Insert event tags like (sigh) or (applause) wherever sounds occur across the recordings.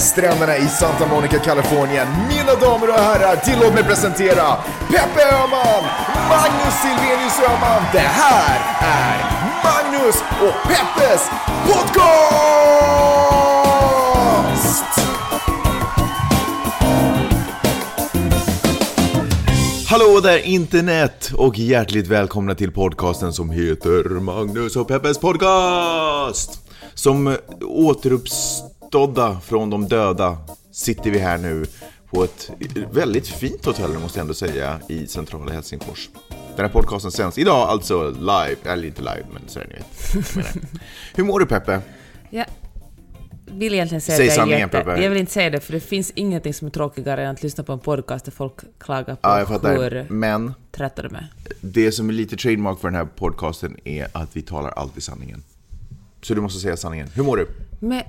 stränderna i Santa Monica, Kalifornien. Mina damer och herrar, tillåt mig presentera Peppe Öhman, Magnus Silvenius Öhman. Det här är Magnus och Peppes podcast! Hallå där internet och hjärtligt välkomna till podcasten som heter Magnus och Peppes podcast! Som återuppstår återuppstådda från de döda sitter vi här nu på ett väldigt fint hotell måste jag ändå säga i centrala Helsingfors. Den här podcasten sänds idag alltså live, eller inte live men så är ni vet. (laughs) Hur mår du Peppe? Jag vill egentligen säga Säg är sanningen, jätte... Peppe. Jag vill inte säga det, för det finns ingenting som är tråkigare än att lyssna på en podcast där folk klagar på Ja, hur Men trötta de är. det som är lite trademark för den här podcasten är att vi talar alltid sanningen. Så du måste säga sanningen. Hur mår du? Men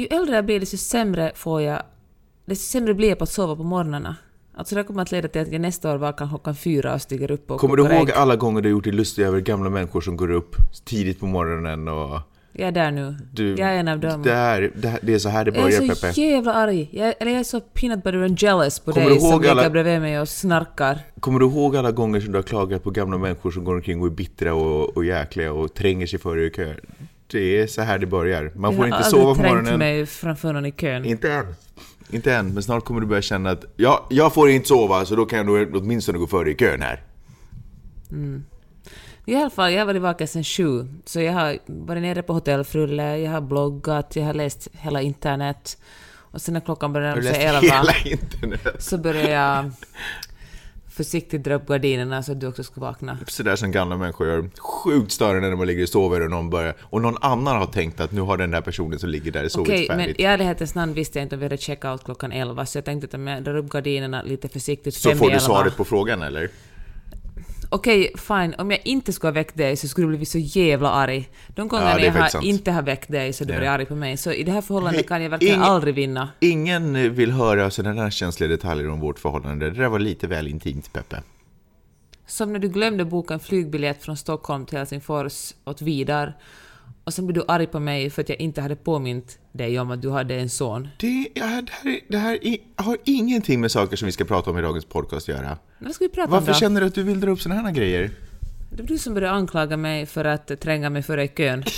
ju äldre jag blir, desto sämre får jag... Desto sämre blir jag på att sova på morgnarna. Alltså det kommer att leda till att jag nästa år vaknar klockan fyra och stiger upp och Kommer du ihåg ägg. alla gånger du gjort dig lustig över gamla människor som går upp tidigt på morgonen och... Jag är där nu. Du, jag är en av dem. Det, här, det, här, det är så här det jag börjar är så Peppe. jävla arg. Jag, eller jag är så peanut butter and jealous på Kommer dig som ligger alla- bredvid mig och snarkar. Kommer du ihåg alla gånger som du har klagat på gamla människor som går omkring och är bittra och, och jäkliga och tränger sig före i kö? Det är så här det börjar. Man får jag inte har sova på morgonen. mig framför någon i kön. Inte än. Inte än, men snart kommer du börja känna att ja, jag får inte sova så då kan jag nog åtminstone gå före i kön här. I alla fall, jag har varit vaken sedan sju, så jag har varit nere på hotellfrulle, jag har bloggat, jag har läst hela internet. Och sen när klockan började Har närma sig elva så började jag försiktigt dra upp gardinerna så att du också ska vakna. Sådär som gamla människor gör. Sjukt störande när man ligger och sover och någon börjar... Och någon annan har tänkt att nu har den där personen som ligger där sovit Okej, men färdigt. i ärlighetens namn visste jag inte om vi hade checkat out klockan elva, så jag tänkte att om jag drar upp gardinerna lite försiktigt Så får du svaret på frågan eller? Okej, fine. Om jag inte skulle ha väckt dig så skulle du bli så jävla arg. De gångerna det är jag har sant. inte har väckt dig så du Ja. blir arg på mig. Så i det här förhållandet kan jag verkligen ingen- aldrig vinna. Ingen vill höra sådana där känsliga detaljer om vårt förhållande. Det där var lite väl intimt Peppe. Som när du glömde boka en flygbiljett från Stockholm till Helsingfors åt Vidar och sen blev du arg på mig för att jag inte hade påmint dig om att du hade en son. Det, ja, det här, är- det här är, har ingenting med saker som vi ska prata om i dagens podcast att göra. Vad ska vi prata Varför om då? känner du att du vill dra upp sådana här grejer? Det var du som började anklaga mig för att tränga mig före i kön. (laughs)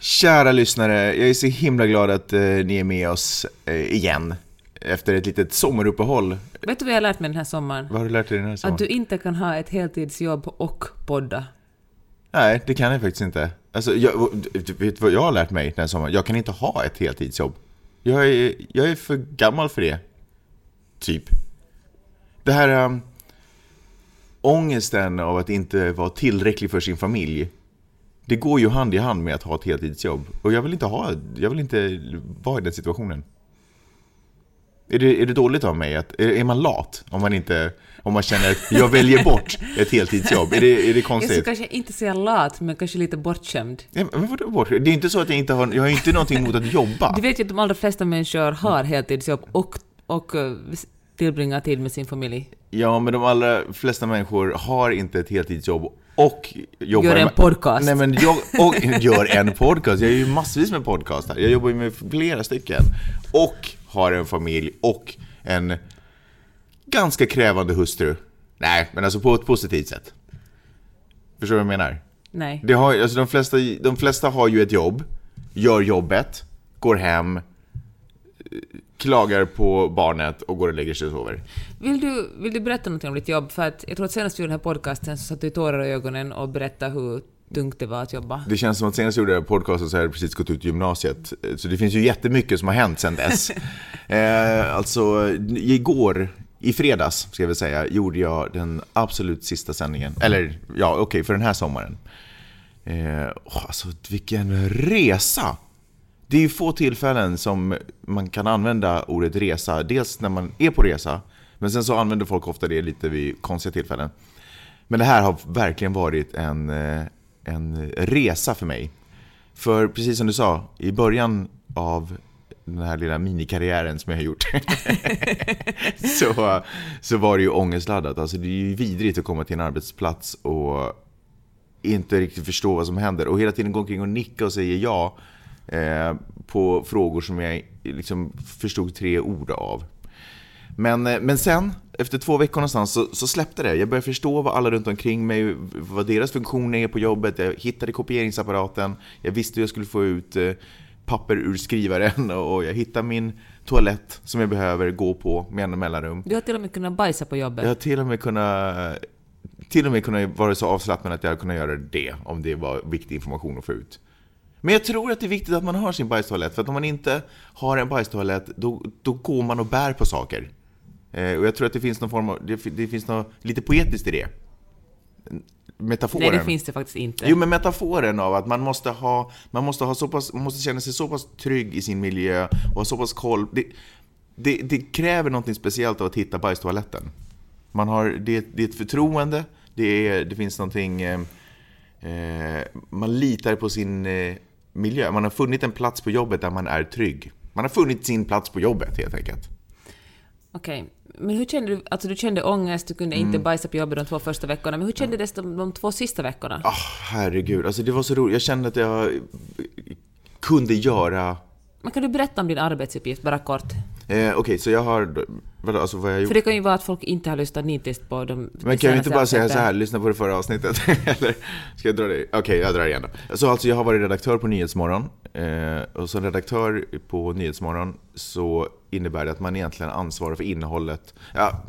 Kära lyssnare, jag är så himla glad att eh, ni är med oss eh, igen. Efter ett litet sommaruppehåll. Vet du vad jag har lärt mig den här sommaren? Vad har du lärt dig den här sommaren? Att du inte kan ha ett heltidsjobb och podda. Nej, det kan jag faktiskt inte. Alltså, jag, du vad jag har lärt mig den här sommaren? Jag kan inte ha ett heltidsjobb. Jag är, jag är för gammal för det. Typ. Det här... Um, ångesten av att inte vara tillräcklig för sin familj. Det går ju hand i hand med att ha ett heltidsjobb. Och jag vill inte ha... Jag vill inte vara i den situationen. Är det, är det dåligt av mig? Att, är, är man lat? Om man inte... Om man känner att jag väljer bort ett heltidsjobb. Är det, är det Jag skulle konstigt? kanske inte säga lat, men kanske lite bortskämd. Ja, men vadå bort? Det är inte så att jag inte har, jag har inte någonting emot att jobba. Du vet ju att de allra flesta människor har heltidsjobb och, och eh, tillbringar tid med sin familj. Ja, men de allra flesta människor har inte ett heltidsjobb och jobbar Gör en med- podcast. Nej, men jag och (laughs) gör en podcast. Jag gör ju massvis med podcastar. Jag jobbar ju med flera stycken. Och har en familj och en ganska krävande hustru. Nej, men alltså på ett positivt sätt. Förstår du vad jag menar? Nej. Det har, alltså de, flesta, de flesta har ju ett jobb, gör jobbet, går hem, klagar på barnet och går och lägger sig och sover. Vill du, vill du berätta någonting om ditt jobb? För att jag tror att senast vi gjorde den här podcasten så satt du i tårar i ögonen och berättade hur tungt det var att jobba. Det känns som att senast jag gjorde den här podcasten så hade jag precis gått ut gymnasiet. Så det finns ju jättemycket som har hänt sedan dess. (laughs) eh, alltså, igår, i fredags ska jag väl säga, gjorde jag den absolut sista sändningen. Eller, ja okej, för den här sommaren. Eh, åh, alltså vilken resa! Det är ju få tillfällen som man kan använda ordet resa. Dels när man är på resa, men sen så använder folk ofta det lite vid konstiga tillfällen. Men det här har verkligen varit en, eh, en resa för mig. För precis som du sa, i början av den här lilla minikarriären som jag har gjort (laughs) så, så var det ju ångestladdat. Alltså det är ju vidrigt att komma till en arbetsplats och inte riktigt förstå vad som händer och hela tiden gå omkring och nicka och säga ja eh, på frågor som jag liksom förstod tre ord av. Men, eh, men sen, efter två veckor någonstans, så, så släppte det. Jag började förstå vad alla runt omkring mig, vad deras funktioner är på jobbet. Jag hittade kopieringsapparaten, jag visste hur jag skulle få ut eh, papper ur skrivaren (laughs) och jag hittade min toalett som jag behöver gå på med en mellanrum. Du har till och med kunnat bajsa på jobbet. Jag har till och med kunnat, till och med kunnat vara så avslappnad att jag hade kunnat göra det om det var viktig information att få ut. Men jag tror att det är viktigt att man har sin bajstoalett, för att om man inte har en bajstoalett, då, då går man och bär på saker. Eh, och jag tror att det finns någon form av, det, det finns något lite poetiskt i det. Metaforen. Nej, det finns det faktiskt inte. Jo, men metaforen av att man måste ha, man måste ha så pass, måste känna sig så pass trygg i sin miljö och ha så pass koll. Det, det, det kräver något speciellt av att hitta bajstoaletten. Man har, det, det är ett förtroende, det, är, det finns någonting... Eh, eh, man litar på sin eh, miljö. Man har funnit en plats på jobbet där man är trygg. Man har funnit sin plats på jobbet helt enkelt. Okej, men hur kände du? Alltså du kände ångest, du kunde inte bajsa på jobbet de två första veckorna, men hur kändes det de, de två sista veckorna? Ah, herregud, alltså det var så roligt. Jag kände att jag kunde göra... Men kan du berätta om din arbetsuppgift, bara kort? Eh, Okej, så jag har... Vadå, alltså vad jag gjort? För det kan ju vara att folk inte har lyssnat nitiskt på de Men kan vi inte bara säga så här, lyssna på det förra avsnittet? (laughs) Eller ska jag dra det? Okej, jag drar det igen då. Så alltså jag har varit redaktör på Nyhetsmorgon. Eh, och som redaktör på Nyhetsmorgon så innebär det att man egentligen ansvarar för innehållet. Ja,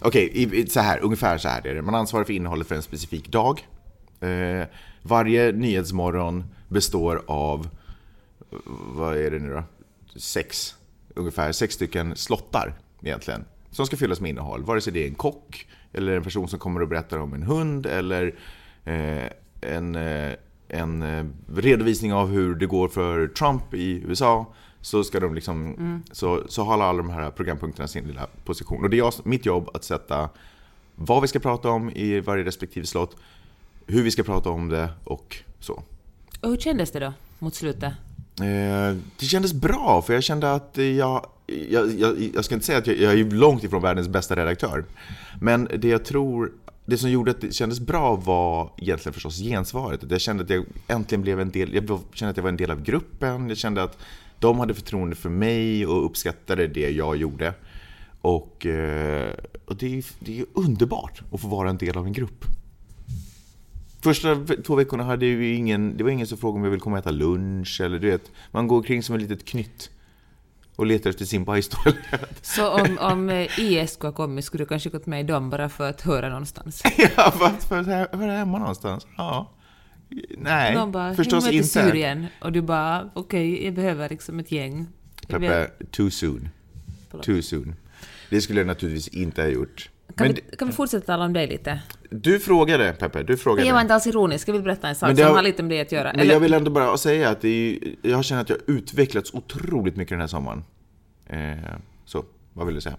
Okej, i- så här, ungefär så här är det. Man ansvarar för innehållet för en specifik dag. Eh, varje Nyhetsmorgon består av, vad är det nu då? Sex, ungefär sex stycken slottar egentligen. Som ska fyllas med innehåll. Vare sig det är en kock, eller en person som kommer och berättar om en hund, eller eh, en, eh, en eh, redovisning av hur det går för Trump i USA. Så ska de liksom, så, så har alla de här programpunkterna sin lilla position. Och det är jag, mitt jobb att sätta vad vi ska prata om i varje respektive slott, hur vi ska prata om det och så. Och hur kändes det då, mot slutet? Eh, det kändes bra, för jag kände att jag... Jag, jag, jag ska inte säga att jag, jag är långt ifrån världens bästa redaktör. Men det jag tror... Det som gjorde att det kändes bra var egentligen förstås gensvaret. Jag kände att jag äntligen blev en del... Jag kände att jag var en del av gruppen. Jag kände att de hade förtroende för mig och uppskattade det jag gjorde. Och, eh, och det, är, det är underbart att få vara en del av en grupp. Första två veckorna hade ju ingen, det var ingen som frågade om jag ville komma och äta lunch eller du vet, man går omkring som ett litet knytt och letar efter sin bajstoalett. (laughs) Så om, om eh, IS skulle ha kommit skulle du kanske gått med i dem bara för att höra någonstans? (laughs) ja, för att, är hemma någonstans? Ja. Nej, De bara, förstås "Häng med till inte. Syrien. Och du bara, okej, jag behöver liksom ett gäng. Peppe, too soon. Förlåt. Too soon. Det skulle jag naturligtvis inte ha gjort. Kan, Men vi, kan vi fortsätta tala om dig lite? Du frågade, Peppe, du frågade. Jag var inte alls ironisk, jag vill berätta en sak som har- har lite med det att göra. Men Eller- jag vill ändå bara säga att är, jag känner att jag har utvecklats otroligt mycket den här sommaren. Eh, så, vad vill du säga?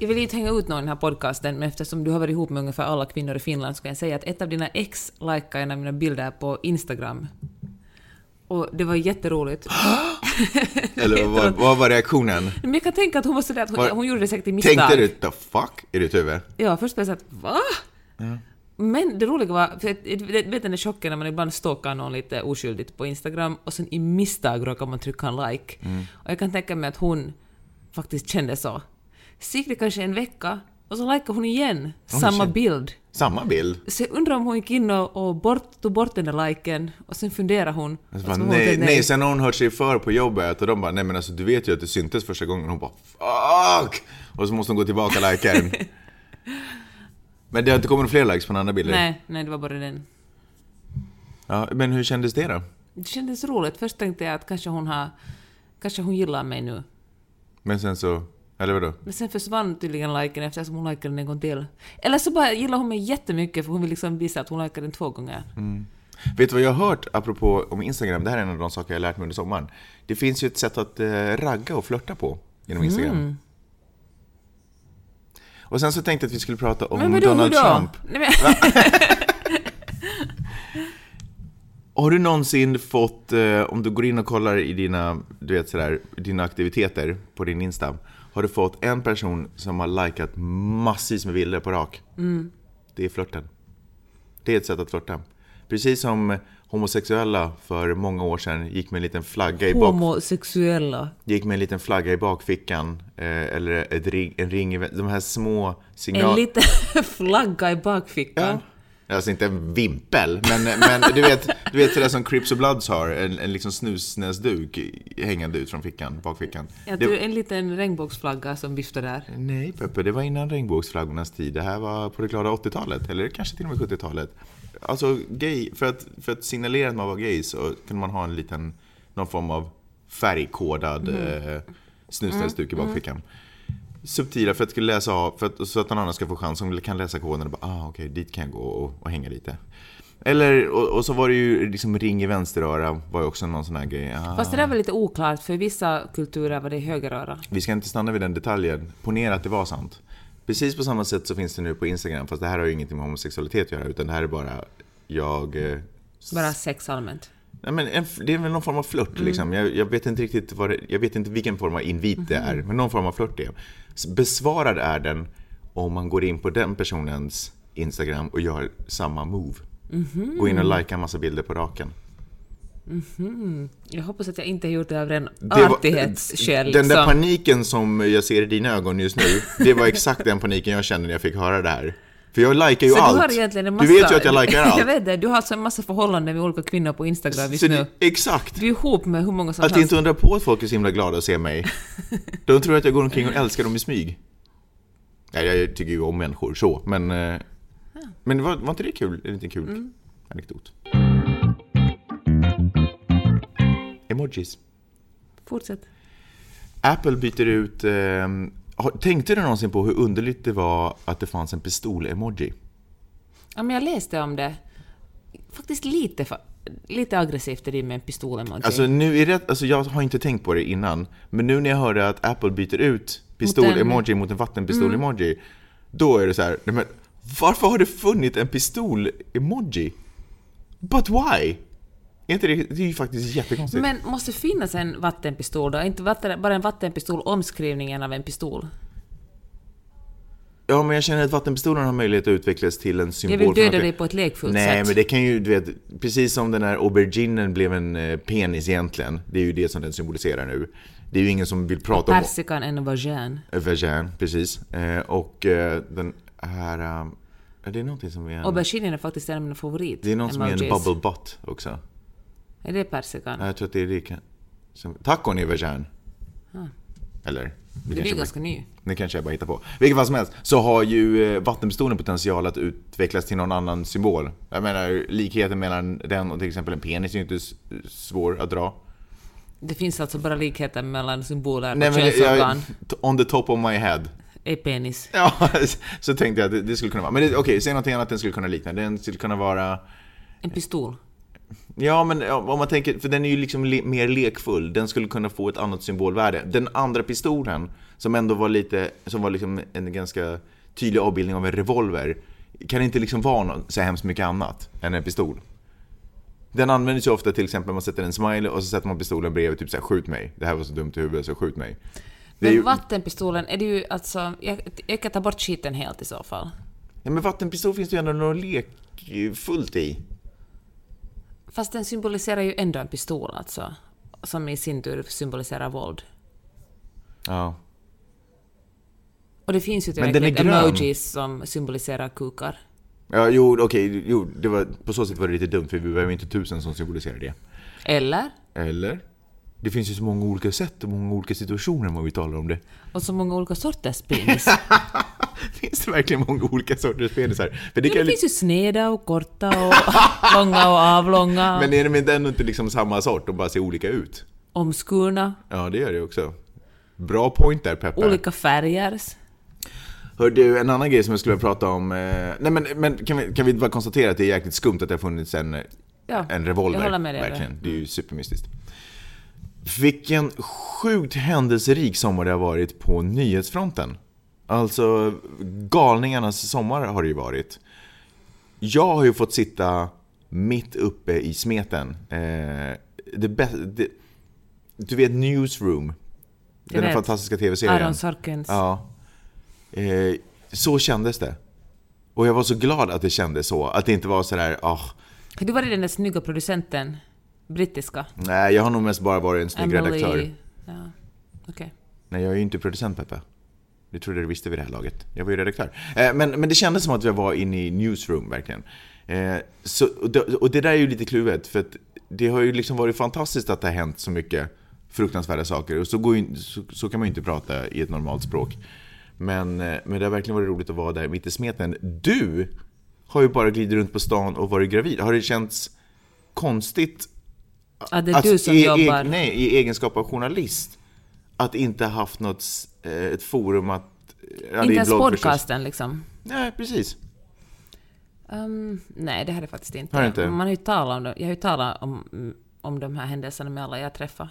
Jag vill inte hänga ut någon i den här podcasten, men eftersom du har varit ihop med ungefär alla kvinnor i Finland så kan jag säga att ett av dina ex likade en av mina bilder på Instagram. Och det var jätteroligt. (gasps) Eller vad, (laughs) vad var reaktionen? Men jag kan tänka att hon var sådär att hon, Var- hon gjorde det säkert i misstag. Tänkte du the fuck i ditt huvud? Ja, först blev jag såhär va? Men det roliga var, för jag vet den där chocken när man ibland stalkar någon lite oskyldigt på Instagram och sen i misstag råkar man trycka en like. Mm. Och jag kan tänka mig att hon faktiskt kände så. Så gick det kanske en vecka och så likade hon igen samma shit. bild. Samma bild? Så jag undrar om hon gick in och, och bort, tog bort den där liken och sen funderade hon. Och bara, så var hon nej, helt nej, sen har hon hört sig för på jobbet och de bara, nej men alltså du vet ju att det syntes första gången. Hon bara, fuck! Och så måste hon gå tillbaka den. (laughs) Men det har inte kommit fler likes på den andra bilden? Nej, nej, det var bara den. Ja, men hur kändes det då? Det kändes roligt. Först tänkte jag att kanske hon har... Kanske hon gillar mig nu. Men sen så, eller vadå? Men sen försvann tydligen liken eftersom hon likade den en gång till. Eller så bara gillar hon mig jättemycket för hon vill liksom visa att hon likade den två gånger. Vet du vad jag har hört apropå om Instagram? Det här är en av de saker jag har lärt mig under sommaren. Det finns ju ett sätt att eh, ragga och flörta på genom Instagram. Mm. Och sen så tänkte jag att vi skulle prata om Men Donald då? Trump. Nej, men, (laughs) Har du någonsin fått, eh, om du går in och kollar i dina, du vet sådär, dina aktiviteter på din Insta, har du fått en person som har likat massvis med bilder på rak? Mm. Det är flörten. Det är ett sätt att flörta. Precis som homosexuella för många år sedan gick med en liten flagga i, bak, Homosexuella. gick med en liten flagga i bakfickan. Eh, eller ring, en ring i De här små En signalerna. liten (laughs) flagga i bakfickan. Alltså inte en vimpel, men, men du vet, du vet sådär som Crips och Bloods har, en, en liksom snusnäsduk hängande ut från fickan, bakfickan. Jag Det- en liten regnbågsflagga som viftar där. Nej Peppe, det var innan regnbågsflaggornas tid. Det här var på det glada 80-talet, eller kanske till och med 70-talet. Alltså, gay, för att, för att signalera att man var gay så kunde man ha en liten, någon form av färgkodad eh, snusnäsduk i bakfickan. Subtila för att kunna läsa av, för att, så att någon annan ska få chans som kan läsa koden och bara ah okej, dit kan jag gå och, och hänga lite. Eller, och, och så var det ju liksom ring i vänsteröra var ju också någon sån här grej. Ah. Fast det där var lite oklart, för i vissa kulturer var det högeröra. Vi ska inte stanna vid den detaljen. Ponera att det var sant. Precis på samma sätt så finns det nu på Instagram, fast det här har ju ingenting med homosexualitet att göra, utan det här är bara jag... eh, Bara sex allmänt. Nej, men en, det är väl någon form av flört liksom. Jag, jag vet inte riktigt vad det, jag vet inte vilken form av invit det är, men någon form av flört är. Besvarad är den om man går in på den personens Instagram och gör samma move. Gå in och likea en massa bilder på raken. Jag hoppas att jag inte har gjort det av ren artighetsskäl. Den där paniken som jag ser i dina ögon just nu, det var exakt den paniken jag kände när jag fick höra det här. För jag likar ju Så allt. du har egentligen en Du massa... vet ju att jag likar (laughs) allt. jag vet det, du har alltså en massa förhållanden med olika kvinnor på Instagram just Så nu. det, exakt. Du är ihop med hur många som Att helst. inte undra på att folk är så himla glada att se mig. (laughs) De tror att jag går omkring och älskar dem i smyg. Nej, jag tycker ju om människor så, men... eh, Men var, var inte det kul? En liten kul Mm. anekdot. Emojis. Fortsätt. Apple byter ut... Eh, tänkte du någonsin på hur underligt det var att det fanns en pistol-emoji? Ja, men jag läste om det. Faktiskt lite, lite aggressivt är det med en pistol-emoji. Alltså, nu är det, alltså jag har inte tänkt på det innan, men nu när jag hörde att Apple byter ut pistol-emoji mot en vattenpistol-emoji, då är det så här, nej men varför har det funnits en pistol-emoji? But why? Inte det, det är ju faktiskt jättekonstigt. Men måste finnas en vattenpistol då? Inte vatten, bara en vattenpistol omskrivningen av en pistol? Ja, men jag känner att vattenpistolen har möjlighet att utvecklas till en symbol Jag vill döda dig på ett lekfullt Nej, sätt. men det kan ju, du vet, precis som den här auberginen blev en eh, penis egentligen, det är ju det som den symboliserar nu. Det är ju ingen som vill prata om Persikan en vagin. Vagin, precis. Eh, och eh, den här... Är det någonting som är en... Auberginen är faktiskt en av mina favorit det är någon som är en bubble butt också. Är det persikan? Ja, Jag tror att det är som- Tacon är vagin. Eller? Det det är kanske, ju bara, ganska ny. det kanske jag bara hittar på. Vilket fall som helst, så har ju eh, vattenpistolen potential att utvecklas till någon annan symbol. Jag menar, likheten mellan den och till exempel en penis är ju inte svår att dra. Det finns alltså bara likheter mellan symboler Nej, och könsorgan. on the top of my head. Är penis. Ja, (laughs) så tänkte jag att det, skulle kunna vara. Men okej, säg någonting annat den skulle kunna likna. Den skulle kunna vara... En pistol. Ja, men om man tänker, för den är ju liksom le, mer lekfull. Den skulle kunna få ett annat symbolvärde. Den andra pistolen, som ändå var lite, som var liksom en ganska tydlig avbildning av en revolver, kan inte liksom vara något, så hemskt mycket annat än en pistol. Den används ju ofta till exempel man sätter en smiley och så sätter man pistolen bredvid typ så här, skjut mig. Det här var så dumt i huvudet så skjut mig. Det Men ju, vattenpistolen är det ju alltså... Jag, jag kan ta bort skiten helt i så fall. ja, men vattenpistol finns det ju ändå något lekfullt i. Fast den symboliserar ju ändå en pistol alltså. Som i sin tur symboliserar våld. Ja. Och det finns ju tillräckligt emojis som symboliserar kukar. Ja, jo, okej, jo, det var, på så sätt var det lite dumt för vi behöver inte tusen som symboliserar det. Eller? Eller? Det finns ju så många olika sätt och många olika situationer när vi talar om det. Och så många olika sorters penis. (laughs) (laughs) Finns det verkligen många olika sorters penisar? För det Ja, kan det finns ju sneda och korta och (laughs) långa och avlånga. Men är de ändå inte liksom samma sort? De bara ser olika ut? Omskurna. Ja, det gör det också. Bra point där, Peppe. Olika färger. Hör du, en annan grej som jag skulle vilja prata om. Eh, nej, men, men kan, vi, kan vi bara konstatera att det är jäkligt skumt att det har funnits en, Ja, en revolver? jag håller med dig. Verkligen. Det är ju supermystiskt. Vilken sjukt händelserik sommar det har varit på nyhetsfronten. Alltså, galningarnas sommar har det ju varit. Jag har ju fått sitta mitt uppe i smeten. Eh, det bä- det, du vet Newsroom? Den vet. fantastiska tv-serien. Aaron Sorkins. Ja. Eh, så kändes det. Och jag var så glad att det kändes så. Att det inte var sådär, ah, Har du varit den där snygga producenten? Brittiska? Nej, jag har nog mest bara varit en snygg redaktör. Ja, okej. Nej, jag är ju inte producent Peppe. Det trodde du visste vid det här laget. Jag var ju redaktör. Eh, men, men det kändes som att jag var inne i newsroom verkligen. Eh, så, och, det, där är ju lite kluvet, för att det har ju liksom varit fantastiskt att det har hänt så mycket fruktansvärda saker. Och så, går så, så kan man ju inte prata i ett normalt språk. Men, eh, men det har verkligen varit roligt att vara där mitt i smeten. Du har ju bara glidit runt på stan och varit gravid. Har det känts konstigt Ja, det är du som i, jobbar... I, nej, i egenskap av journalist. Att inte haft något, eh, ett forum att... Ja, inte är ens blogg förstås. podcasten liksom. Nej, precis. Um, nej, det har det faktiskt inte. Har inte? Man har ju talat om det. Jag har ju talat om, om de här händelserna med alla jag träffar.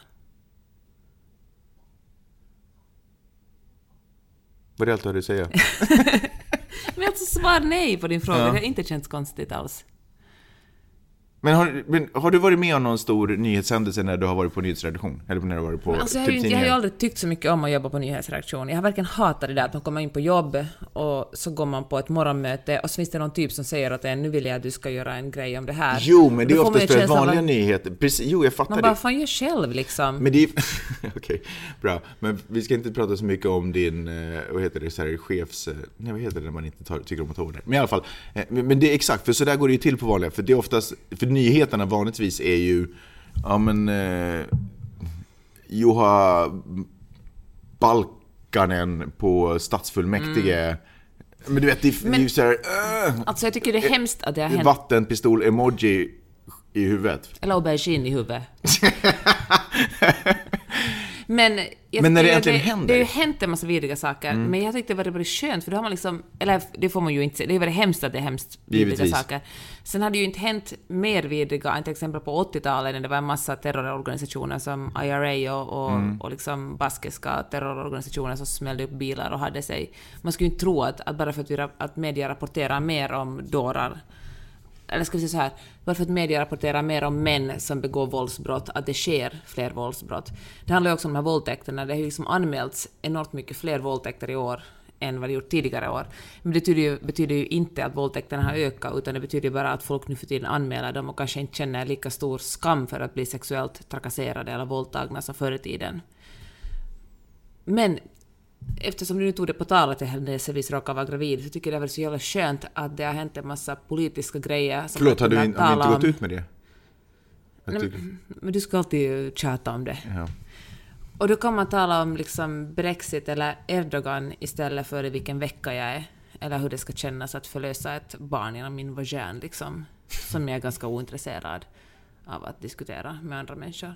Var det allt du hade att säga? (laughs) Men alltså svar nej på din fråga. Ja. Det har inte känts konstigt alls. Men har, men har du varit med om någon stor nyhetshändelse när du har varit på nyhetsredaktion? Eller när du har varit på Alltså jag, har ju typ inte, jag har ju aldrig tyckt så mycket om att jobba på nyhetsredaktion. Jag har verkligen hatat det där att man kommer in på jobb och så går man på ett morgonmöte och så finns det någon typ som säger att "Eh, nu vill jag att du ska göra en grej om det här. Jo, men det är man oftast för vanliga att nyheter. Precis, jo, jag fattar Man det. bara, fan gör själv liksom. Men det är... (laughs) Okej, bra. Men vi ska inte prata så mycket om din, eh, vad heter det, så här, chefs... eh, Nej, vad heter det när man inte tar, tycker om att ta order? Men i alla fall, men det är exakt, för så där går det ju till på vanliga. För det är oftast, för nyheterna vanligtvis är ju, ja men, eh, Juha Balkanen på stadsfullmäktige. Men du vet, det, är- det är ju så här, äh, Alltså jag tycker det är hemskt att det har hänt. vattenpistol-emoji i huvudet. Eller aubergine i huvudet. (laughs) Men, jag Men när det tycker äntligen det, händer. Mm. Det har ju hänt en massa vidriga saker, men jag tyckte det var väldigt skönt, för då har man liksom... Eller det får man ju inte säga, det är väldigt hemskt att det är hemskt vidriga Givetvis. saker. Sen har det ju inte hänt mer vidriga än till exempel på 80-talet när det var en massa terrororganisationer som IRA och, och, Mm. och liksom baskiska terrororganisationer som smällde upp bilar och hade sig... Man skulle ju inte tro att, att bara för att, vi, att media rapporterar mer om dårar eller ska vi säga så här, varför att media rapporterar mer om män som begår våldsbrott, att det sker fler våldsbrott. Det handlar ju också om de här våldtäkterna, det har ju liksom anmälts enormt mycket fler våldtäkter i år än vad det gjort tidigare år. Men det betyder ju, betyder ju inte att våldtäkterna har ökat, utan det betyder ju bara att folk nu för tiden anmäler dem och kanske inte känner lika stor skam för att bli sexuellt trakasserade eller våldtagna som förr i tiden. Men eftersom du nu tog det på tal att jag händelsevis råkade vara gravid, så tycker jag det är väl så jävla skönt att det har hänt en massa politiska grejer. Som Förlåt, har du, in, har du inte gått ut med det? Nej, Men du ska alltid tjata om det. ja. Och då kan man tala om liksom Brexit eller Erdogan istället för i vilken vecka jag är. Eller hur det ska kännas att förlösa ett barn genom min vagin, liksom. Som jag är ganska ointresserad av att diskutera med andra människor.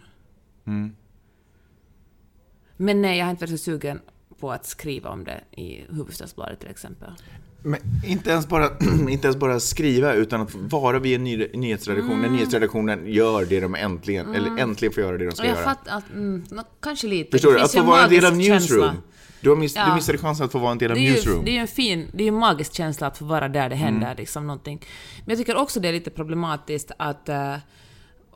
Mm. Men nej, jag har inte varit så sugen på att skriva om det i Hufvudstadsbladet till exempel. Men inte ens, bara, (clears throat) inte ens bara skriva, utan att vara vid en ny, nyhetsredaktion. Mm. När nyhetsredaktionen gör det de äntligen, eller äntligen får göra det de ska jag göra. fattar att, mm, kanske lite. Förstår du? Att få vara en del av newsroom. känsla. Du, miss, Ja. du missade chansen att få vara en del av Det är, ju, newsroom. det är ju en fin, det är ju en magisk känsla att få vara där det händer, Mm. liksom någonting. Men jag tycker också det är lite problematiskt att eh,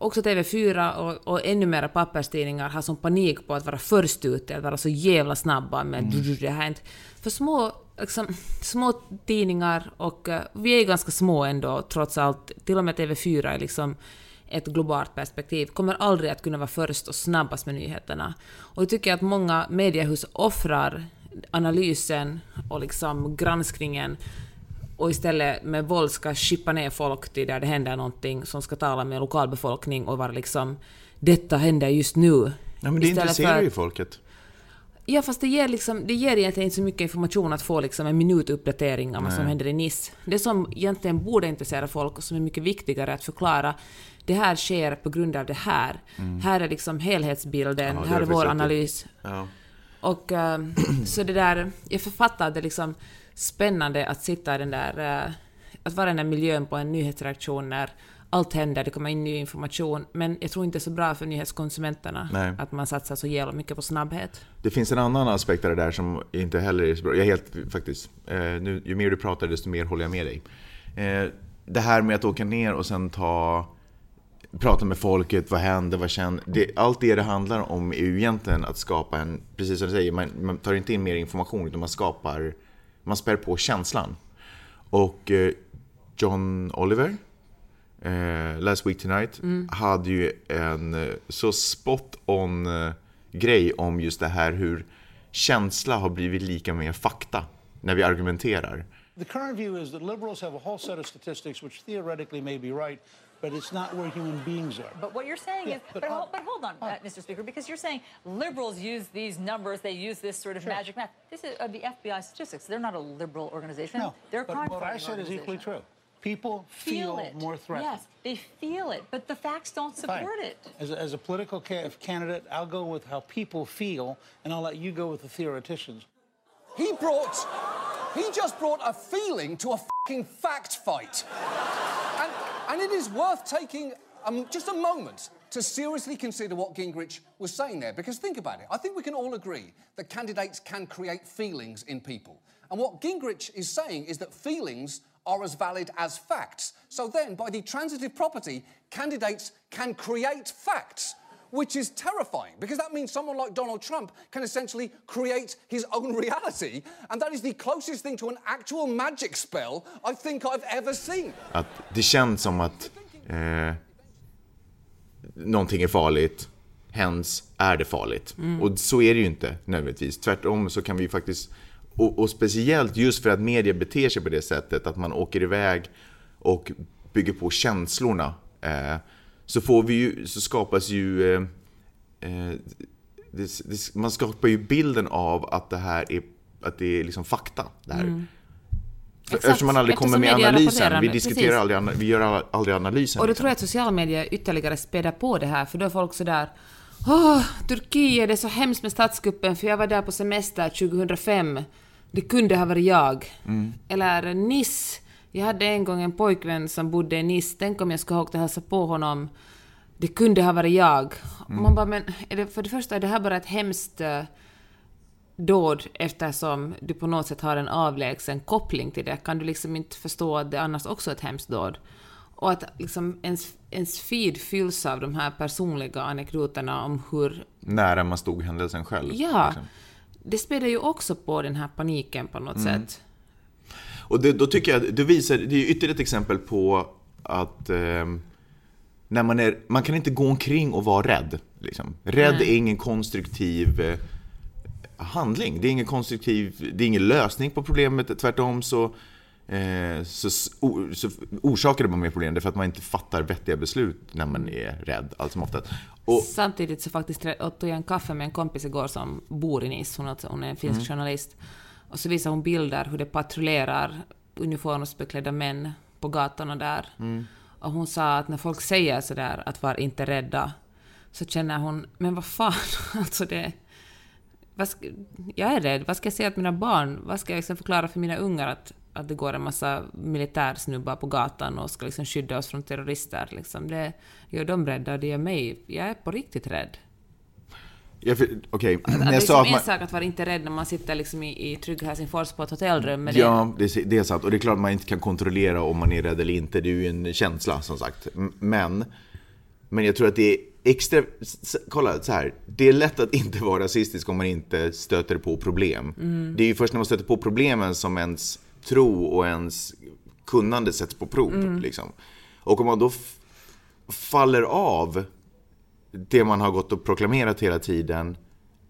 också TV4 och, och ännu mera papperstidningar har sån panik på att vara först ute, att vara så jävla snabba med Mm. det här inte. För små, liksom, små tidningar, och eh, vi är ju ganska små ändå trots allt, till och med TV4 är liksom ett globalt perspektiv, kommer aldrig att kunna vara först och snabbast med nyheterna. Och jag tycker att många mediehus offrar analysen och liksom granskningen och istället med våld ska skippa ner folk till där det händer någonting som ska tala med lokalbefolkning och vara liksom ”detta händer just nu”. ja, men det Istället intresserar för- ju folket. Ja, fast det ger, liksom, det ger egentligen inte så mycket information att få liksom en minutuppdatering av vad som händer i Nice. Det som egentligen borde intressera folk och som är mycket viktigare att förklara det här sker på grund av det här. Här är liksom helhetsbilden, Mm. Ja, här är vår analys. Ja. Och eh, (clears throat) så det där, jag författar det liksom spännande att sitta i den där, eh, att vara i den där miljön på en nyhetsredaktion när allt händer, det kommer in ny information, men jag tror inte det är så bra för nyhetskonsumenterna Nej. att man satsar så jävla mycket på snabbhet. Det finns en annan aspekt av det där som inte heller är så bra. Jag är helt, faktiskt, eh, nu, ju mer du pratar desto mer håller jag med dig. Eh, det här med att åka ner och sen ta, prata med folket, vad händer, vad känner. Det, allt det det handlar om är ju egentligen att skapa en, precis som du säger, man, man tar inte in mer information utan man skapar, man spär på känslan. Och eh, John Oliver, eh, Last Week Tonight, hade ju en eh, så spot on grej om just det här hur känsla har blivit lika med fakta när vi argumenterar. The current view is that liberals have a whole set of statistics which theoretically may be right, but it's not where human beings are. But what you're saying Yeah, is, but but, hold- hold, but hold on, uh, Mr. Speaker, because you're saying liberals use these numbers, they use this sort of Sure. magic math. This is uh, the FBI statistics. They're not a liberal organization. No, they're a but what I said is equally true. People feel, Feel it. more threatened. Yes, they feel it, but the facts don't Fine. support it. As a, as a political ca- candidate, I'll go with how people feel, and I'll let you go with the theoreticians. He brought, he just brought a feeling to a fucking fact fight. And, and it is worth taking um, just a moment to seriously consider what Gingrich was saying there. Because think about it. I think we can all agree that candidates can create feelings in people. And what Gingrich is saying is that feelings are as valid as facts. So then, by the transitive property, candidates can create facts which is terrifying because that means someone like Donald Trump can essentially create his own (laughs) reality, and that is the closest thing to an actual magic spell I think I've ever seen. Att det känns som att eh, någonting är farligt, hens är det farligt. Och så är det ju inte nödvändigtvis. Tvärtom så kan vi faktiskt, och, och speciellt just för att media beter sig på det sättet, att man åker iväg och bygger på känslorna, eh, så, får vi ju, så skapas ju eh, eh, det, det, man skapar ju bilden av att det här är, att det är liksom fakta. Det här. Mm. Exakt, eftersom man aldrig kommer eftersom med media analysen. Vi diskuterar precis. aldrig, vi gör aldrig analysen. Och då liksom. tror jag att sociala medier ytterligare späder på det här, för då är folk sådär Åh, Turkiet, det är så hemskt med statskuppen för jag var där på semester 2005. Det kunde ha varit jag. Eller Nice. Jag hade en gång en pojkvän som bodde i Nice. Tänk om jag skulle ha åkt och hälsat på honom. Det kunde ha varit jag. Och man bara, men det, för det första är det här bara ett hemskt eh, dåd eftersom du på något sätt har en avlägsen koppling till det. Kan du liksom inte förstå att det annars också är ett hemskt dåd? Och att liksom ens, ens feed fylls av de här personliga anekdoterna om hur... Nära man stod händelsen själv. Ja, liksom. det späder ju också på den här paniken på något sätt. Och det, då tycker jag, det visar, det är ytterligare ett exempel på att ehm, när man är, man kan inte gå omkring och vara rädd. Liksom. Rädd Nej. är ingen konstruktiv eh, handling. Det är ingen konstruktiv, det är ingen lösning på problemet. Tvärtom så, eh, så, o, så orsakar det bara mer problem därför att man inte fattar vettiga beslut när man är rädd, allt som oftast. Och, Samtidigt så faktiskt tog jag en kaffe med en kompis igår som bor i Nice, hon, hon är en finsk Mm. journalist. Och så visar hon bilder hur det patrullerar uniformsbeklädda män på gatorna där. Mm. Och hon sa att när folk säger sådär att var inte rädda, så känner hon, men vad fan, (laughs) alltså det... Vad ska, jag är rädd, vad ska jag säga till mina barn? Vad ska jag liksom förklara för mina ungar att, att det går en massa militärsnubbar på gatan och ska liksom skydda oss från terrorister? Liksom. Det gör dem rädda och det gör mig... Jag är på riktigt rädd. Okej, Att när det är jag liksom att en man... sak att vara inte rädd när man sitter liksom i, i trygg Helsingfors på ett hotellrum. Men Ja, det är, det är sant. Och det är klart man inte kan kontrollera om man är rädd eller inte. Det är ju en känsla, som sagt. Men, men jag tror att det är extra... Kolla, så här. Det är lätt att inte vara rasistisk om man inte stöter på problem. Det är ju först när man stöter på problemen som ens tro och ens kunnande sätts på prov. Liksom. Och om man då faller av det man har gått och proklamerat hela tiden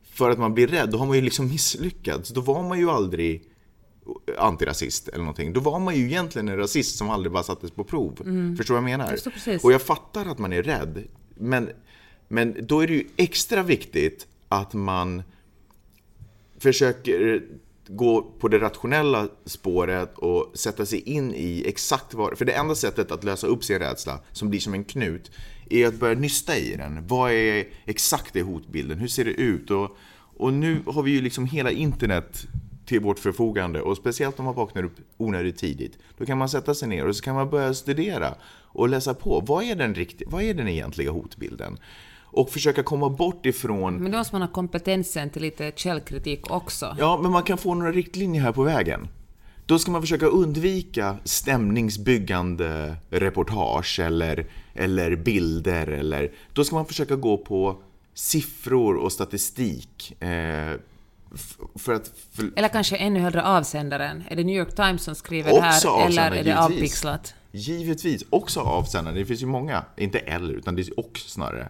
för att man blir rädd, då har man ju liksom misslyckats. Då var man ju aldrig antirasist eller någonting. Då var man ju egentligen en rasist som aldrig bara sattes på prov. Förstår du vad jag menar? Jag förstår. Och jag fattar att man är rädd. Men, men då är det ju extra viktigt att man försöker gå på det rationella spåret och sätta sig in i exakt vad... För det enda sättet att lösa upp sin rädsla, som blir som en knut, är att börja nysta i den. Vad är exakt det hotbilden? Hur ser det ut? Och, och nu har vi ju liksom hela internet till vårt förfogande och speciellt om man vaknar upp onödigt tidigt. Då kan man sätta sig ner och så kan man börja studera och läsa på. Vad är den, riktiga, vad är den egentliga hotbilden? Och försöka komma bort ifrån Men då måste man ha kompetensen till lite källkritik också. Ja, men man kan få några riktlinjer här på vägen. Då ska man försöka undvika stämningsbyggande reportage eller, eller bilder. Eller, då ska man försöka gå på siffror och statistik. Eh, för att... För, Eller kanske ännu hellre avsändaren. Är det New York Times som skriver Också det här, eller är det avpixlat? Givetvis, också avsändare. Det finns ju många, inte eller, utan det är och snarare.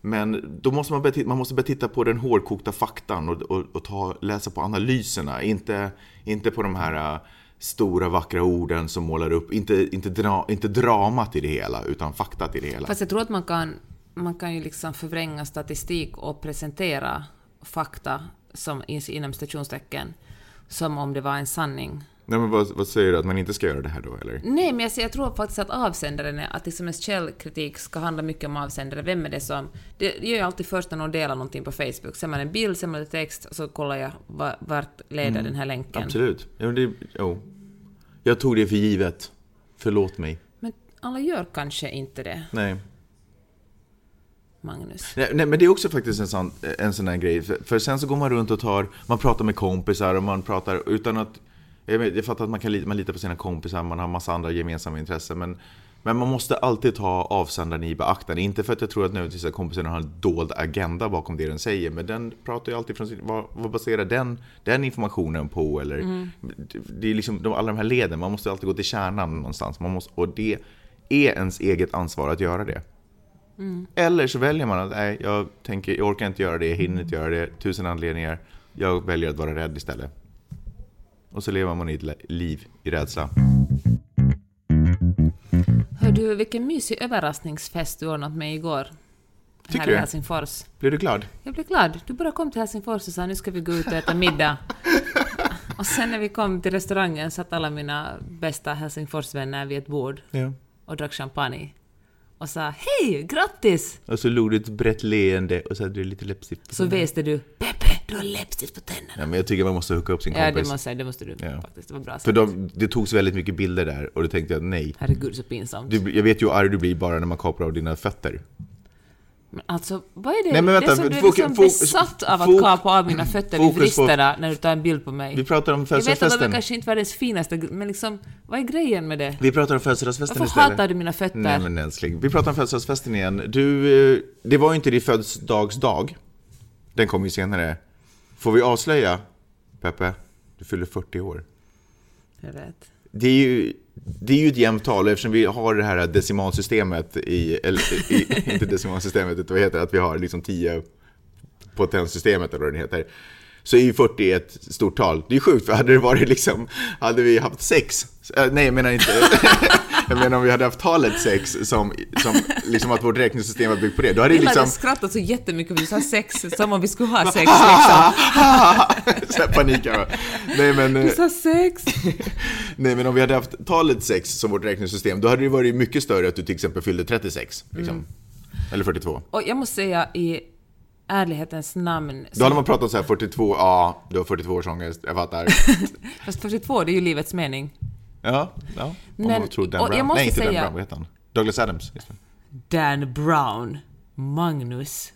Men då måste man, börja titta, man måste börja titta på den hårdkokta faktan och, och, och ta, läsa på analyserna. Inte, inte på de här äh, stora vackra orden som målar upp, inte, inte, dra, inte dramat i det hela, utan fakta i det hela. Fast jag tror att man kan, man kan ju liksom förvränga statistik och presentera fakta som inom stationstecken som om det var en sanning. Nej, men vad, vad säger du, att man inte ska göra det här då, eller? Nej, men jag, jag tror faktiskt att avsändaren, är, att liksom en källkritik ska handla mycket om avsändare. Vem är det som... Det gör jag alltid först när någon delar någonting på Facebook. Ser man en bild, ser man en text, och så kollar jag va- vart leder den här länken. Absolut. Ja, det, oh. Jag tog det för givet. Förlåt mig. Men alla gör kanske inte det, Nej. Magnus. Nej, nej, men det är också faktiskt en sån, en sån här grej. För, för sen så går man runt och tar, man pratar med kompisar och man pratar utan att... Jag, fattar att man kan lita, man litar på sina kompisar, man har massa andra gemensamma intressen. Men, men man måste alltid ta avsändaren i beaktande. Inte för att jag tror att nödvändigtvis att kompisarna har en dold agenda bakom det den säger. Men den pratar ju alltid från sin... Vad, vad baserar den, den informationen på? Eller, det, det är liksom de, alla de här leden, man måste alltid gå till kärnan någonstans. Man måste, och det är ens eget ansvar att göra det. Eller så väljer man att nej, jag, tänker, jag orkar inte göra det, jag hinner inte göra det, tusen anledningar. Jag väljer att vara rädd istället. Och så lever man i ett liv i rädsla. Hör du, vilken mysig överraskningsfest du ordnat med igår. Tycker här du? i Helsingfors. Blir du glad? Jag blev glad. Du bara kom till Helsingfors och sa nu ska vi gå ut och äta middag. (laughs) och sen när vi kom till restaurangen satt alla mina bästa Helsingforsvänner vid ett bord Ja. och drack champagne. Och sa hej, grattis! Och så log du ett brett leende och så hade du lite läppstift Så väste du Peppe, du har läppstift på tänderna. Ja, men jag tycker man måste hooka upp sin Ja, kompis. det måste, det måste du Ja. faktiskt. Det var bra För sagt. de, det togs väldigt mycket bilder där och då tänkte jag nej. Herregud, så pinsamt. Du, jag vet ju hur arg du blir bara när man kapar av dina fötter. Men alltså, vad är det? Nej, men vänta, det är som du är liksom besatt av att kapa av mina fötter vid vristerna när du tar en bild på mig. Vi pratar om jag vet att de födelsedagsfesten. är kanske inte världens finaste, men liksom, vad är grejen med det? Vi pratar om födelsedagsfesten Varför istället. hatar du mina fötter? Nej men älskling, vi pratar om födelsedagsfesten igen. Du, eh, det var ju inte din födelsedagsdag. Den kom ju senare. Får vi avslöja, Peppe? Du fyller 40 år. Jag vet. Det är ju, det är ju ett jämnt tal eftersom vi har det här decimalsystemet i, eller i, (laughs) inte decimalsystemet, utan vad heter det, att vi har liksom 10 potenssystemet eller vad det heter. Så är ju 40 ett stort tal. Det är ju sjukt, för hade det varit liksom, hade vi haft sex, äh, nej jag menar inte, (laughs) jag menar om vi hade haft talet sex som, som liksom att vårt räknesystem var byggt på det, då hade det Jag hade liksom skrattat så jättemycket för du sa sex, som om vi skulle ha sex (laughs) liksom. så här panik. Nej men, eh, Du sa sex! (laughs) Nej men om vi hade haft talet 6 som vårt räknesystem, då hade det varit mycket större att du till exempel fyllde 36. Liksom. Mm. Eller 42. Och jag måste säga i ärlighetens namn, Då hade man pratat om så här 42, ja, du har 42 års ångest, jag fattar. (laughs) fast 42 det är ju livets mening. Ja, ja. Om Men- man tror Dan Brown. Nej, inte Dan säga- Brown, vad heter han? Douglas Adams. Dan Brown. Magnus.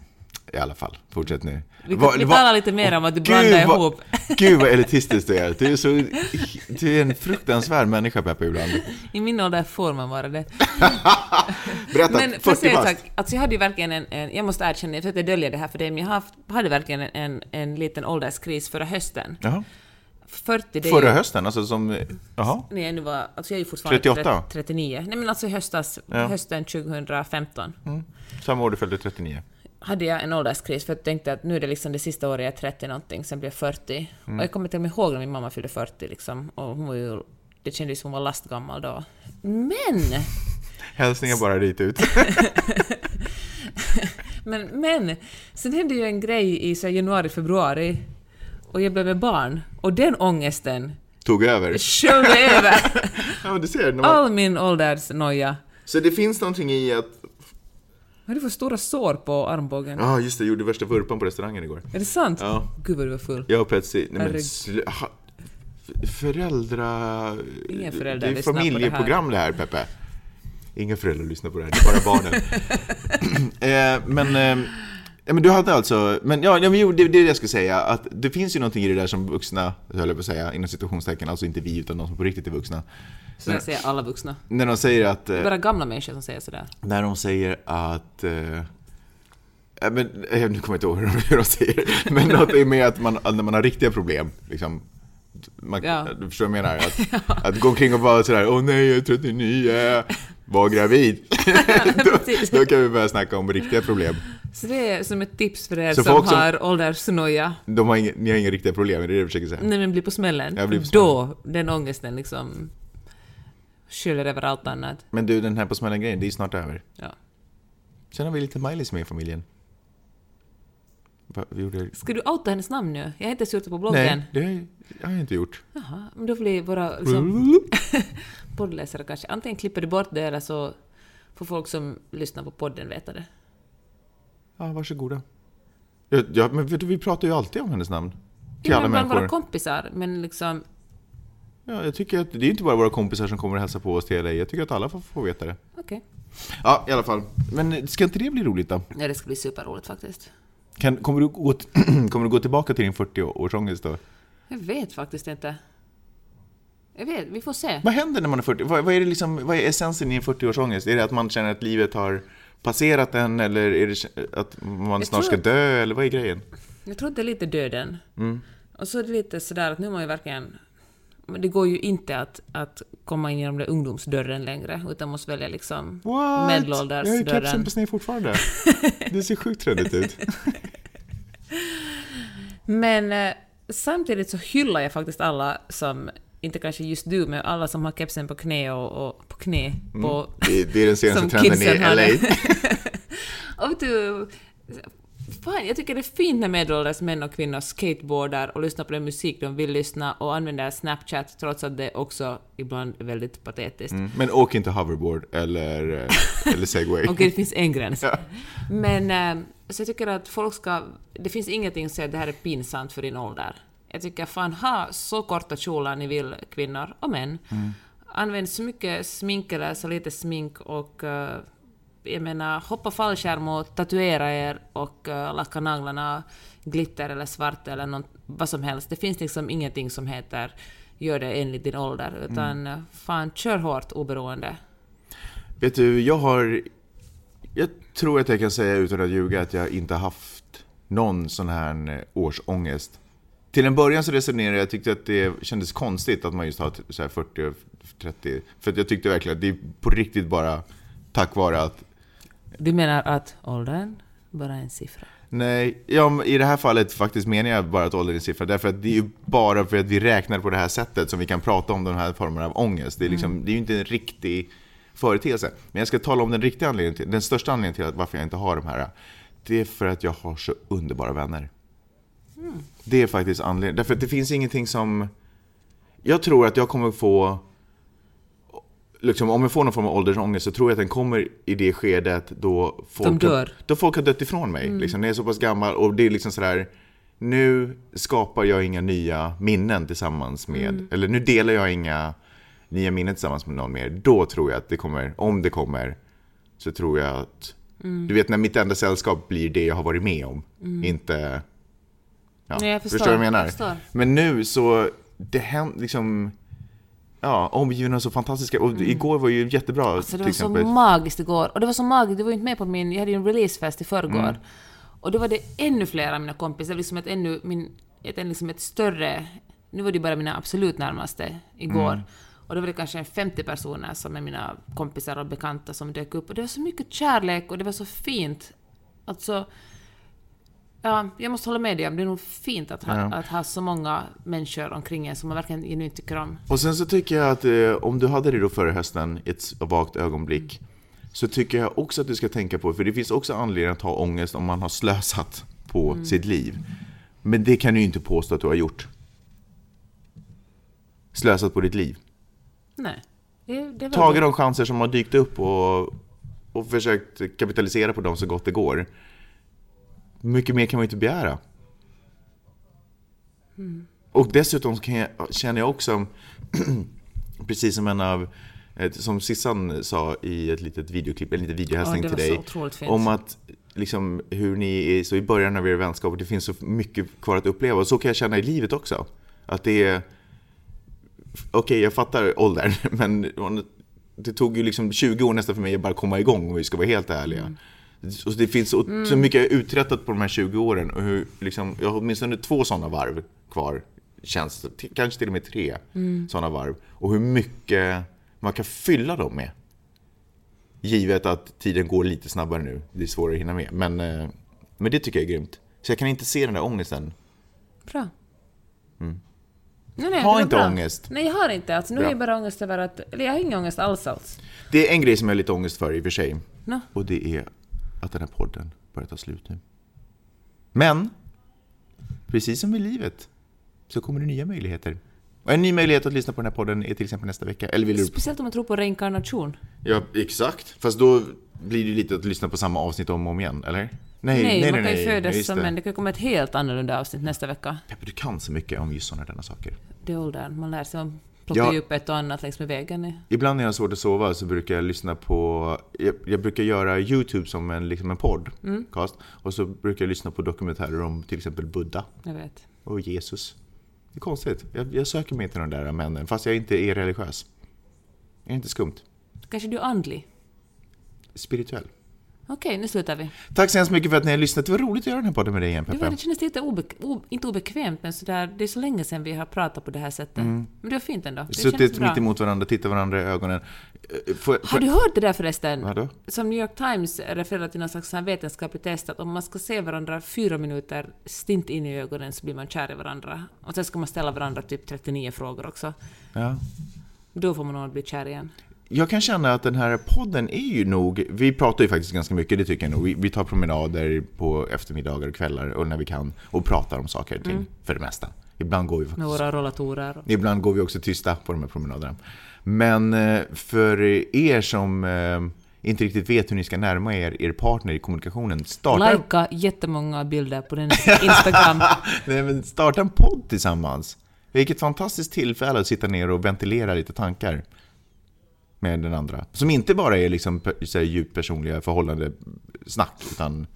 I alla fall, fortsätt nu. Vi, Vad- vi talar lite mer om att du Gud, blandar vad- ihop. Gud vad elitistiskt du är. Du är, så, du är en fruktansvärd människa Peppe ibland. I min ålder får man vara det. (laughs) Berätta, Men får jag 40 säga en bast. sak? Alltså jag hade ju verkligen en, en jag måste erkänna, jag försökte dölja det här för dig, men jag haft, hade verkligen en, en, en liten ålderskris förra hösten. Jaha. 40, det Förra ju, hösten, alltså som, jaha. jag nu var, alltså jag är ju fortfarande 38? 30 39. Nej men alltså höstas, Ja. hösten 2015. Samma år du fyllde 39. Hade jag en ålderskris för jag tänkte att nu är det liksom det sista året jag är 30 någonting, sen blir jag 40. Och jag kommer till och med ihåg när min mamma fyllde 40 liksom. Och hon var ju, det kändes som hon var lastgammal då. Men! (laughs) Hälsningar bara dit ut. (laughs) Men, men! Sen hände ju en grej i så januari, februari. Och jag blev med barn. Och den ångesten Tog över. sköljde över (laughs) Ja, du ser. Man... all min åldersnoja. Så det finns någonting i att... Har du för stora sår på armbågen? Ja, ah, just det. Jag gjorde värsta vurpan på restaurangen igår. Är det sant? Ja. Gud vad du var full. Jag och Patsy... Nej men... Sl- ha, föräldra... Ingen förälder Det är på det här. familjeprogram det här, Peppe. Inga föräldrar lyssnar på det här, det är bara barnen. (laughs) (clears throat) eh, men... Eh, ja, men du hade alltså... Men ja, ja men jo, det, det är det jag ska säga. Att det finns ju någonting i det där som vuxna, höll jag på att säga, inom situationstecken, alltså inte vi utan de som på riktigt är vuxna. Så jag säger alla vuxna. När de säger att... Det är Eh, bara gamla människor som säger sådär. när de säger att... Eh, ja, men, eh, nu kommer jag inte ihåg hur de, säger Men något är med att man, när man har riktiga problem, liksom, man, Ja. Du förstår vad jag menar? Att, (laughs) att gå omkring och vara sådär, åh nej jag är 39, var gravid. (laughs) (laughs) då, då kan vi börja snacka om riktiga problem. Så det är som ett tips för er som som- har åldersnoja. De har inga, ni har inga riktiga problem, är det det du försöker säga? Nej men blir på smällen. Jag blir på Då, den ångesten liksom sköljer över allt annat. Men du, den här på smällen-grejen, det är snart över. Ja. Sen har vi lite Miley's med i familjen. Va, gjorde... Ska du outa hennes namn nu? Jag har inte ens gjort det på bloggen. Nej, det har jag- har jag inte gjort. Jaha, men då blir våra liksom, (laughs) poddläsare kanske antingen klipper du bort det eller så får folk som lyssnar på podden veta det. Ja, varsågoda. Ja, ja, men vet du, vi pratar ju alltid om hennes namn. Till Ja, alla bland våra människor. kompisar, men liksom... Ja, jag tycker att det är inte bara våra kompisar som kommer och hälsar på oss till LA. Jag tycker att alla får, får veta det. Okej. Ja, i alla fall. Men ska inte det bli roligt då? Ja, det ska bli superroligt faktiskt. Kan, kommer, du gå, (clears throat) kommer du gå tillbaka till din 40-årsångest då? Jag vet faktiskt inte. Jag vet, vi får se. Vad händer när man är 40? Vad, vad är, det liksom, vad är essensen i en 40-årsångest? Är det att man känner att livet har passerat en eller är det att man Jag snart tror ska dö? Eller vad är grejen? Jag tror att det är lite döden. Mm. Och så är det lite sådär att nu har man ju verkligen... Det går ju inte att, att komma in genom den ungdomsdörren längre, utan måste välja liksom What? Jag har ju kepsen medelåldersdörren. på sned fortfarande. (laughs) Det ser sjukt trendigt ut. Men eh, samtidigt så hyllar jag faktiskt alla som, inte kanske just du, men alla som har kepsen på knä och, och på knä på... Det, det är den senaste som trenden i LA. (laughs) och du, fan, jag tycker det är fint när medelålders män och kvinnor skateboardar och lyssnar på den musik de vill lyssna och använder Snapchat trots att det också ibland är väldigt patetiskt. Mm, Men åk inte hoverboard eller, eh, eller segway. (laughs) Okej, det finns en gräns. (laughs) Ja. Men eh, så jag tycker att folk ska... Det finns ingenting som säger att det här är pinsamt för din ålder. Jag tycker fan, ha så korta kjolar ni vill, kvinnor och män. Mm. Använd så mycket smink eller så lite smink och eh, jag menar, hoppa fallskärm och tatuera er och uh, lacka naglarna glitter eller svart eller något, vad som helst. Det finns liksom ingenting som heter gör det enligt din ålder, utan eh, fan, kör hårt oberoende. Vet du, jag har... Jag tror att jag kan säga utan att ljuga att jag inte haft någon sån här eh, årsångest. Till en början så resonerade jag, jag tyckte att det kändes konstigt att man just har så här 40 och 30. För att jag tyckte verkligen att det är på riktigt bara tack vare att Du menar att åldern bara är en siffra? Nej, ja, i det här fallet faktiskt menar jag bara att åldern är en siffra. Därför att det är ju bara för att vi räknar på det här sättet som vi kan prata om de här formerna av ångest. Det är, liksom, det är ju inte en riktig företeelse. Men jag ska tala om den riktiga anledningen till, den största anledningen till att varför jag inte har de här. Det är för att jag har så underbara vänner. Det är faktiskt anledningen. Därför att det finns ingenting som... Jag tror att jag kommer få... Liksom, om jag får någon form av åldersångest så tror jag att den kommer i det skedet då folk, De. Har, då folk har dött ifrån mig. Liksom, när jag är så pass gammal och det är liksom sådär... Nu skapar jag inga nya minnen tillsammans med... Eller nu delar jag inga nya minnen tillsammans med någon mer. Då tror jag att det kommer, om det kommer, så tror jag att... Du vet när mitt enda sällskap blir det jag har varit med om. Inte... Ja, Nej, jag förstår. Förstår du vad jag menar? Jag. Men nu så, det händer liksom... Ja, omgivna så fantastiska. Och igår var ju jättebra Mm. Så det var så magiskt igår. Och det var så magiskt, du var ju inte med på min... Jag hade ju en releasefest i förrgår. Mm. Och då var det ännu fler av mina kompisar, liksom ett ännu... Min, ett, liksom ett större... Nu var det bara mina absolut närmaste igår. Mm. Och då var det kanske en 50 personer som är mina kompisar och bekanta som dök upp. Och det var så mycket kärlek och det var så fint. Alltså... Ja, jag måste hålla med dig om det är nog fint att ha, Ja. att ha så många människor omkring en som man verkligen genuint tycker om. Och sen så tycker jag att eh, om du hade det då förra hösten, ett vagt ögonblick, så tycker jag också att du ska tänka på, för det finns också anledning att ha ångest om man har slösat på Mm. sitt liv. Men det kan du ju inte påstå att du har gjort. Slösat på ditt liv. Nej. Det, det Tagit de chanser som har dykt upp och, och försökt kapitalisera på dem så gott det går. Mycket mer kan man inte begära. Och dessutom kan jag, känner jag också, (clears throat) precis som en av, som Sissan sa i ett litet videoklipp, en liten videohälsning Ja, till dig. Om att liksom, hur ni är så i början av er vänskap och det finns så mycket kvar att uppleva. Och så kan jag känna i livet också. Att det är, okej jag fattar åldern, (laughs) men det tog ju liksom 20 år nästan för mig att bara komma igång om vi ska vara helt ärliga. Mm. Och det finns så, så mycket uträttat på de här 20 åren och hur, liksom, jag har åtminstone två sådana varv kvar känns kanske till och med tre sådana varv. Och hur mycket man kan fylla dem med. Givet att tiden går lite snabbare nu, det är svårare att hinna med. Men, eh, men det tycker jag är grymt. Så jag kan inte se den där ångesten. Bra. Nej, nej, Ha inte bra. ångest. Nej, jag har inte. Alltså, nu Bra. jag bara ångest över att... Eller jag har ingen ångest alls alls. Det är en grej som jag har lite ångest för i och för sig. Nå. Och det är att den här podden börjar ta slut nu. Men, precis som i livet, så kommer det nya möjligheter. Och en ny möjlighet att lyssna på den här podden är till exempel nästa vecka. Eller vill du... Speciellt om man tror på reinkarnation. Ja, exakt. Fast då blir det lite att lyssna på samma avsnitt om och om igen, eller? Nej, Nej, man kan ju födas just som det. en... Det kan komma ett helt annorlunda avsnitt nästa vecka. Peppe, du kan så mycket om just sådana där saker. Det är åldern. Man lär sig. Man plockar ju upp ett och annat längs med vägen. Ibland när jag har svårt att sova så brukar jag lyssna på... Jag, jag brukar göra YouTube som en, liksom en podcast. Och så brukar jag lyssna på dokumentärer om till exempel Buddha och Jesus. Det är konstigt. Jag, jag söker mig till de där männen, fast jag inte är religiös. Är det inte skumt? Kanske du är andlig? Spirituell. Okej, nu slutar vi. Tack så hemskt mycket för att ni har lyssnat. Det var roligt att göra den här podden med dig igen, Det, var, Peppe. det kändes lite obe, o, inte obekvämt, men sådär, det är så länge sedan vi har pratat på det här sättet. Men det var fint ändå. Det Suttit mitt emot varandra, tittat varandra i ögonen. Eh, Får, Har du hört det där förresten? Vadå? Som New York Times refererar till någon slags vetenskaplig test att om man ska se varandra fyra minuter stint in i ögonen så blir man kär i varandra. Och sen ska man ställa varandra typ 39 frågor också. Ja. Då får man nog bli kär igen. Jag kan känna att den här podden är ju nog, vi pratar ju faktiskt ganska mycket, det tycker jag nog. Vi, vi tar promenader på eftermiddagar och kvällar och när vi kan och pratar om saker och ting, för det mesta. Ibland går vi Med faktiskt våra rollatorer. Ibland går vi också tysta på de här promenaderna. Men eh, för er som eh, inte riktigt vet hur ni ska närma er er partner i kommunikationen, starta, Lajka jättemånga bilder på din Instagram. (laughs) Nej, men starta en podd tillsammans. Vilket fantastiskt tillfälle att sitta ner och ventilera lite tankar med den andra. Som inte bara är liksom så här, djupt personliga förhållande snack, utan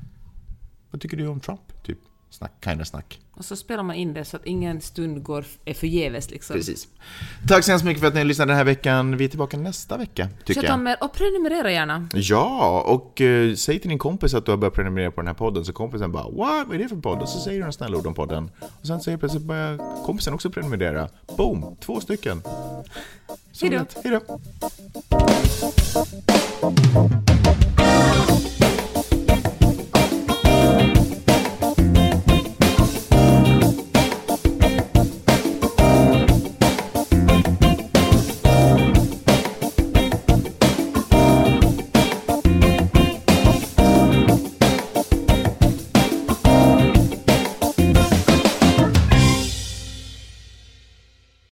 vad tycker du om Trump? Typ snack, kinda snack. Och så spelar man in det så att ingen stund går är förgäves liksom. Precis. Tack så hemskt mycket för att ni lyssnade den här veckan. Vi är tillbaka nästa vecka, tycker jag. om er och prenumerera gärna. Ja, och eh, säg till din kompis att du har börjat prenumerera på den här podden så kompisen bara What? Vad är det för podd? Och så säger du en snäll ord om podden. Och sen säger plötsligt börjar kompisen också prenumerera. Boom! Två stycken. Så Hej då. lätt. Hej då!